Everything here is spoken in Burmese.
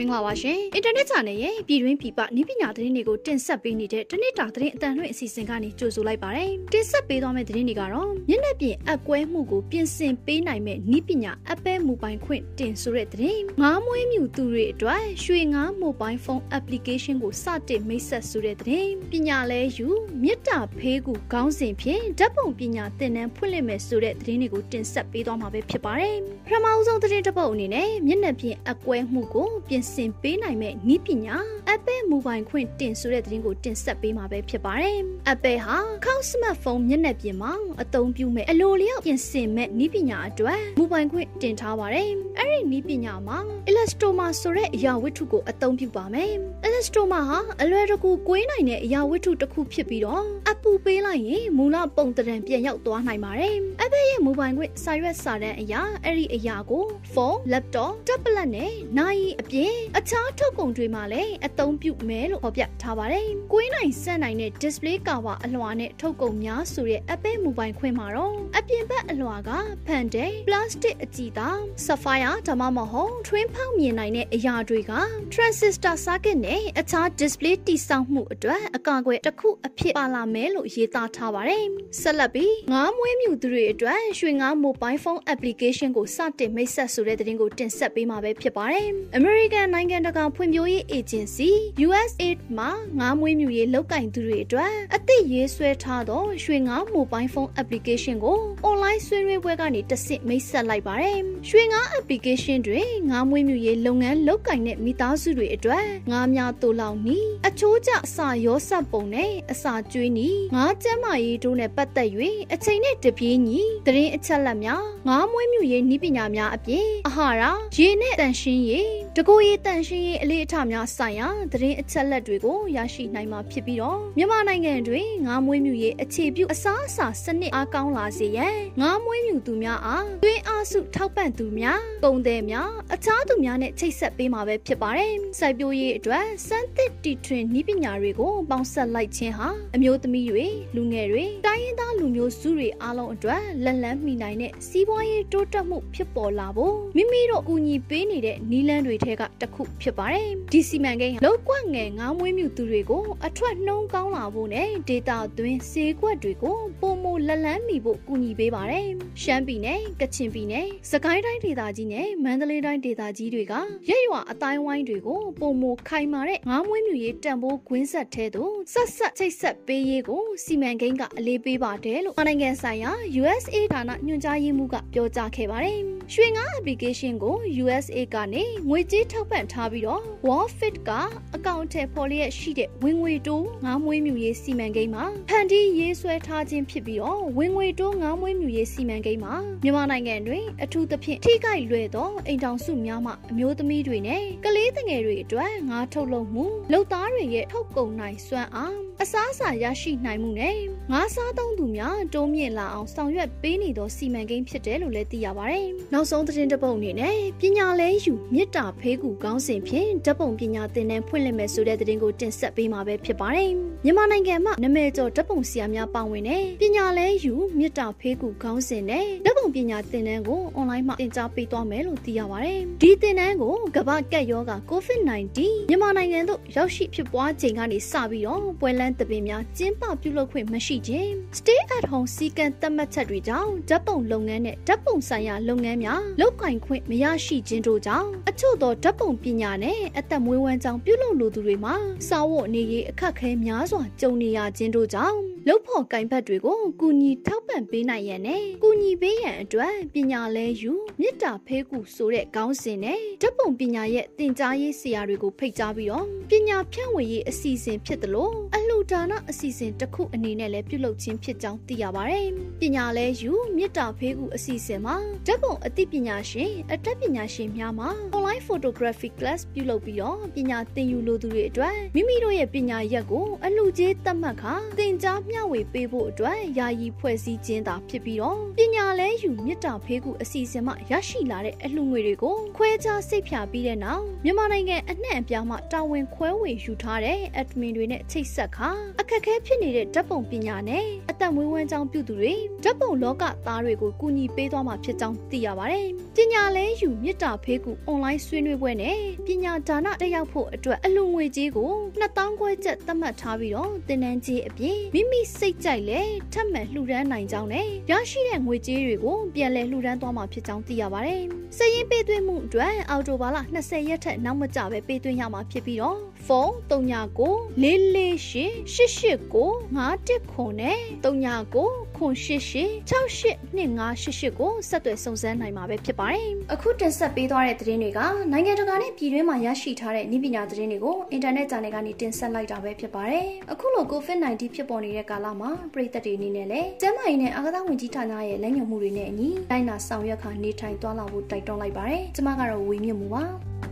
မင်္ဂလာပါရှင်အင်တာနက် channel ရဲ့ပြည်တွင်းပြည်ပနည်းပညာသတင်းတွေကိုတင်ဆက်ပေးနေတဲ့တနေ့တာသတင်းအတန်လွှင့်အစီအစဉ်ကနေကြိုဆိုလိုက်ပါတယ်တင်ဆက်ပေးသွားမယ့်သတင်းတွေကတော့မျက်နှာပြင်အကွဲမှုကိုပြင်ဆင်ပေးနိုင်မဲ့နည်းပညာ Apple Mobile ခွင့်တင်ဆိုတဲ့သတင်းငားမွေးမြူသူတွေအတွက်ရွှေငား Mobile Phone Application ကိုစတင်မိတ်ဆက်ဆိုတဲ့သတင်းပညာလဲယူမြစ်တာဖေးကူခေါင်းစဉ်ဖြင့်ဓာတ်ပုံပညာသင်တန်းဖွင့်လှစ်မယ်ဆိုတဲ့သတင်းတွေကိုတင်ဆက်ပေးသွားမှာပဲဖြစ်ပါတယ်ပထမအဆုံးသတင်းတစ်ပုဒ်အနေနဲ့မျက်နှာပြင်အကွဲမှုကိုပြင်ဆင်ပေးနိုင်မဲ့နည်းပညာ Apple Mobile ခွင့်တင်ဆိုတဲ့သတင်းကိုတင်ဆက်ပေးမှာပဲဖြစ်ပါတယ်။ Apple ဟာခေါင်းစမတ်ဖုန်းမျက်နှာပြင်မှာအသုံးပြုမဲ့အလိုလျောက်ပြင်ဆင်မဲ့နည်းပညာအတွက် Mobile ခွင့်တင်ထားပါတယ်။အဲ့ဒီနည်းပညာမှာ Elastoma ဆိုတဲ့အရာဝတ္ထုကိုအသုံးပြုပါမယ်။ Elastoma ဟာအလွယ်တကူကွေးနိုင်တဲ့အရာဝတ္ထုတစ်ခုဖြစ်ပြီးတော့အပူပေးလိုက်ရင်မူလပုံတံပြန်ရောက်သွားနိုင်ပါတယ်။ Apple ရဲ့ Mobile ခွင့်စာရွက်စာတမ်းအရာအဲ့ဒီအရာကိုဖုန်း laptop tablet နဲ့နိုင်အပြင်အခြားထုတ်ကုန်တွေမှာလည်းအသုံးပြုမယ်လို့ဖော်ပြထားပါတယ်။ကွင်းနိုင်စက်နိုင်တဲ့ display cover အလွှာနဲ့ထုတ်ကုန်များဆိုတဲ့ Apple Mobile ခွင့်မှာတော့အပြင်ဘက်အလွှာကဖန်တဲ့ plastic အကြည်သား sapphire ဒါမှမဟုတ် twin ဖောက်မြင်နိုင်တဲ့အရာတွေက transistor circuit နဲ့အခြား display တိစောက်မှုအတွက်အကာအကွယ်တစ်ခုအဖြစ်ပါလာမယ်လို့ရေးသားထားပါတယ်။ဆက်လက်ပြီးငားမွေးမြူသူတွေအတွက်ရွှေငား mobile phone application ကိုစတင်မိတ်ဆက်ဆိုတဲ့သတင်းကိုတင်ဆက်ပေးမှာပဲဖြစ်ပါတယ်။ American နိုင်ငံတကာဖွံ့ဖြိုးရေး agency USAID မှာငားမွေးမြူရေးလောက်ကင်သူတွေအတွက်အသစ်ရေးဆွဲထားသောရွှေငား mobile phone application ကို online ဆွေးနွေးပွဲကနေတဆင့်မိတ်ဆက်လိုက်ပါတယ်။ရွှေငား application တွေငားမွေးမြူရေးလုပ်ငန်းလောက်ကင်တဲ့မိသားစုတွေအတွက်ငားများတိုးလောင်နီအချိုးကျအစာရောစပ်ပုံနဲ့အစာကျွေးနီငားကျန်းမာရေးတို့နဲ့ပတ်သက်၍အချိန်နဲ့တပြေးညီသတင်းအချက်အလက်များငားမွေးမြူရေးနည်းပညာများအပြင်အာဟာရရေနဲ့တန်ရှင်းရေးတကိုယ်ရေးတန်ရှင်းရေးအလေးအထားများဆိုင်ရာသတင်းအချက်အလက်တွေကိုရရှိနိုင်မှာဖြစ်ပြီးတော့မြန်မာနိုင်ငံတွင်ငားမွေးမြူရေးအခြေပြုအစားအစာစနစ်အားကောင်းလာစေရန်ငားမွေးမြူသူများအားတွင်းအားစုထောက်ပံ့သူများပုံသည်များအခြားသူများနဲ့ချိတ်ဆက်ပေးမှာပဲဖြစ်ပါတယ်။စိုက်ပျိုးရေးအတွက်စမ်းသစ်တီထွင်နည်းပညာတွေကိုပေါင်းစပ်လိုက်ခြင်းဟာအမျိုးသမီးတွေလူငယ်တွေတိုင်းရင်းသားလူမျိုးစုတွေအားလုံးအတွက်လက်လန်းမိနိုင်တဲ့စီးပွားရေးတိုးတက်မှုဖြစ်ပေါ်လာဖို့မိမိတို့အကူအညီပေးနေတဲ့နည်းလမ်းတွေထဲကတစ်ခုဖြစ်ပါတယ်။ဒီစီမံကိန်းဟာလောက်ကွက်ငယ်ငားမွေးမြူသူတွေကိုအထွက်နှုံးကောင်းလာဖို့နဲ့ဒေတာသွင်းဈေးကွက်တွေကိုပုံမလက်လန်းမိဖို့ကူညီပေးပါတယ်။ရှမ်းပြည်နယ်ကချင်ပြည်နယ်စကိုင်းတိုင်းဒေသကြီးနဲ့မန္တလေးတိုင်းဒေသကြီးတွေကရက်ရွာအတိုင်းဝိုင်းတွေကိုပုံမခိုင်မာတဲ့ငားမွေးမြူရေးတံပိုးကွင်းဆက်ထဲသို့ဆက်ဆက်ချိတ်ဆက်ပေးရေးကိုစီမံကိန်းကအလေးပေးပါတယ်လို့နိုင်ငံဆိုင်ရာ USA ဌာနညွှန်ကြားရေးမှူးကပြောကြားခဲ့ပါတယ်။ရွှေငါ application ကို USA ကနေငွေကြေးထောက်ပံ့ထားပြီးတော့ Wallfit ကအကောင့်ထဲပေါ်လျက်ရှိတဲ့ဝင်ငွေတိုးငားမွေးမြူရေးစီမံကိန်းမှာဖန်တီးရေးဆွဲထားခြင်းဖြစ်ပြီးတော့ဝင်ငွေတိုးငားမွေးမြူရေးစီမံကိန်းမှာမြန်မာနိုင်ငံတွင်အထူးသဖြင့်ထိခိုက်လွယ်သောအိမ်တောင်စုများမှအမျိုးသမီးတွေနဲ့ကလေးငယ်တွေအတွက်ငါးထုတ်လုပ်မှုလုပ်သားတွေရဲ့ထုတ်ကုန်နိုင်စွမ်းအား အစားအစာရရှိနိုင်မှုနဲ့ငါးစားသုံးသူများတိုးမြင့်လာအောင်ဆောင်ရွက်ပေးနေသောစီမံကိန်းဖြစ်တယ်လို့လည်းသိရပါတယ်။နောက်ဆုံးသတင်းတစ်ပုဒ်အနေနဲ့ပညာလဲယူမြစ်တာဖေးကူကောင်းစဉ်ဖြင့်ဓပုံပညာသင်တန်းဖွင့်လှစ်မယ်ဆိုတဲ့သတင်းကိုတင်ဆက်ပေးမှာပဲဖြစ်ပါတယ်။မြန်မာနိုင်ငံမှာနာမည်ကျော်ဓပုံဆရာများပါဝင်တဲ့ပညာလဲယူမြစ်တာဖေးကူကောင်းစဉ်နဲ့ဓပုံပညာသင်တန်းကိုအွန်လိုင်းမှာသင်ကြားပေးသွားမယ်လို့သိရပါတယ်။ဒီသင်တန်းကိုကမ္ဘာကပ်ရောဂါ COVID-19 မြန်မာနိုင်ငံသို့ရောက်ရှိဖြစ်ပွားချိန်ကနေစပြီးတော့ပွဲလန်းသပင်များကျင်းပပြုလုပ်ခွင့်မရှိခြင်း stay at home စီကံသတ်မှတ်ချက်တွေကြောင့်ဓာတ်ပုံလုပ်ငန်းနဲ့ဓာတ်ပုံဆိုင်ရာလုပ်ငန်းများလုပ်ကင်ခွင့်မရရှိခြင်းတို့ကြောင့်အချို့သောဓာတ်ပုံပညာနဲ့အသက်မွေးဝမ်းကြောင်းပြုလုပ်လိုသူတွေမှာစာဝတ်နေရေးအခက်ခဲများစွာကြုံနေရခြင်းတို့ကြောင့်လုတ်ဖို့ကင်ဘတ်တွေကိုကူညီထောက်ပံ့ပေးနိုင်ရန်နဲ့ကူညီပေးရန်အတွက်ပညာလဲယူမေတ္တာဖေးကူဆိုတဲ့ခေါင်းစဉ်နဲ့ဓာတ်ပုံပညာရဲ့သင်ကြားရေးဆရာတွေကိုဖိတ်ကြားပြီးတော့ပညာဖြန့်ဝေရေးအစီအစဉ်ဖြစ်တယ်လို့အလှူဒါနအစီအစဉ်တစ်ခုအနေနဲ့လည်းပြုလုပ်ခြင်းဖြစ်ကြောင်းသိရပါတယ်။ပညာလဲယူမေတ္တာဖေးကူအစီအစဉ်မှာဓာတ်ပုံအသိပညာရှင်အတတ်ပညာရှင်များမှာ online photography class ပြုလုပ်ပြီးတော့ပညာသင်ယူလိုသူတွေအတွက်မိမိတို့ရဲ့ပညာရက်ကိုအလှူကျေးသတ်မှတ်ခါသင်ကြားမျှဝေပေးဖို့အတွက်ယာယီဖွဲ့စည်းခြင်းသာဖြစ်ပြီးတော့ပညာလဲယူမေတ္တာဖေးကူအစီအစဉ်မှရရှိလာတဲ့အလှူငွေတွေကိုခွဲခြားစိတ်ဖြာပြီးတဲ့နောက်မြန်မာနိုင်ငံအနှံ့အပြားမှတာဝန်ခွဲဝေယူထားတဲ့ admin တွေနဲ့ချိတ်ဆက်ခါအခက်အခဲဖြစ်နေတဲ့ဓာတ်ပုံပညာနဲ့အသက်မွေးဝမ်းကြောင်းပြုသူတွေ ဓာတ်ပုံလောကသားတွေကိုကူညီပေးသွားမှာဖြစ်ကြောင်းသိရပါတယ်။ပညာလဲယူမြစ်တာဖေးကူအွန်လိုင်းဆွေးနွေးပွဲနဲ့ပညာဒါနတက်ရောက်ဖို့အတွက်အလူငွေကြေးကို2000ခွဲကျပ်သတ်မှတ်ထားပြီးတော့တင်နန်းကြီးအပြင်မိမိစိတ်ကြိုက်လဲထပ်မံလှူဒန်းနိုင်ကြောင်းနဲ့ရရှိတဲ့ငွေကြေးတွေကိုပြန်လည်လှူဒန်းသွားမှာဖြစ်ကြောင်းသိရပါတယ်။စရင်ပေးသွင်းမှုအတွက်အော်တိုဘာလ20ရက်ထက်နောက်မကျပဲပေးသွင်းရမှာဖြစ်ပြီးတော့ဖုန်း39 448 889 51ခွန်နဲ့39 ခွန်88 682588ကိုဆက်သွယ်စုံစမ်းနိုင်မှာပဲဖြစ်ပါတယ်။အခုတင်ဆက်ပေးသွားတဲ့သတင်းတွေကနိုင်ငံတကာနဲ့ပြည်တွင်းမှာရရှိထားတဲ့နည်းပညာသတင်းတွေကိုအင်တာနက် channel ကနေတင်ဆက်လိုက်တာပဲဖြစ်ပါတယ်။အခုလို COVID-19 ဖြစ်ပေါ်နေတဲ့ကာလမှာပြည်သက်တွေအနေနဲ့လည်းကျန်းမာရေးနဲ့အာကာသဝင်ကြီးဌာနရဲ့လက်ညှိုးမှုတွေနဲ့အညီတိုင်းနာဆောင်ရွက်ခါနေထိုင်သွားလာဖို့တိုက်တွန်းလိုက်ပါတယ်။ကျွန်မကတော့ဝေမြင့်မှုပါ။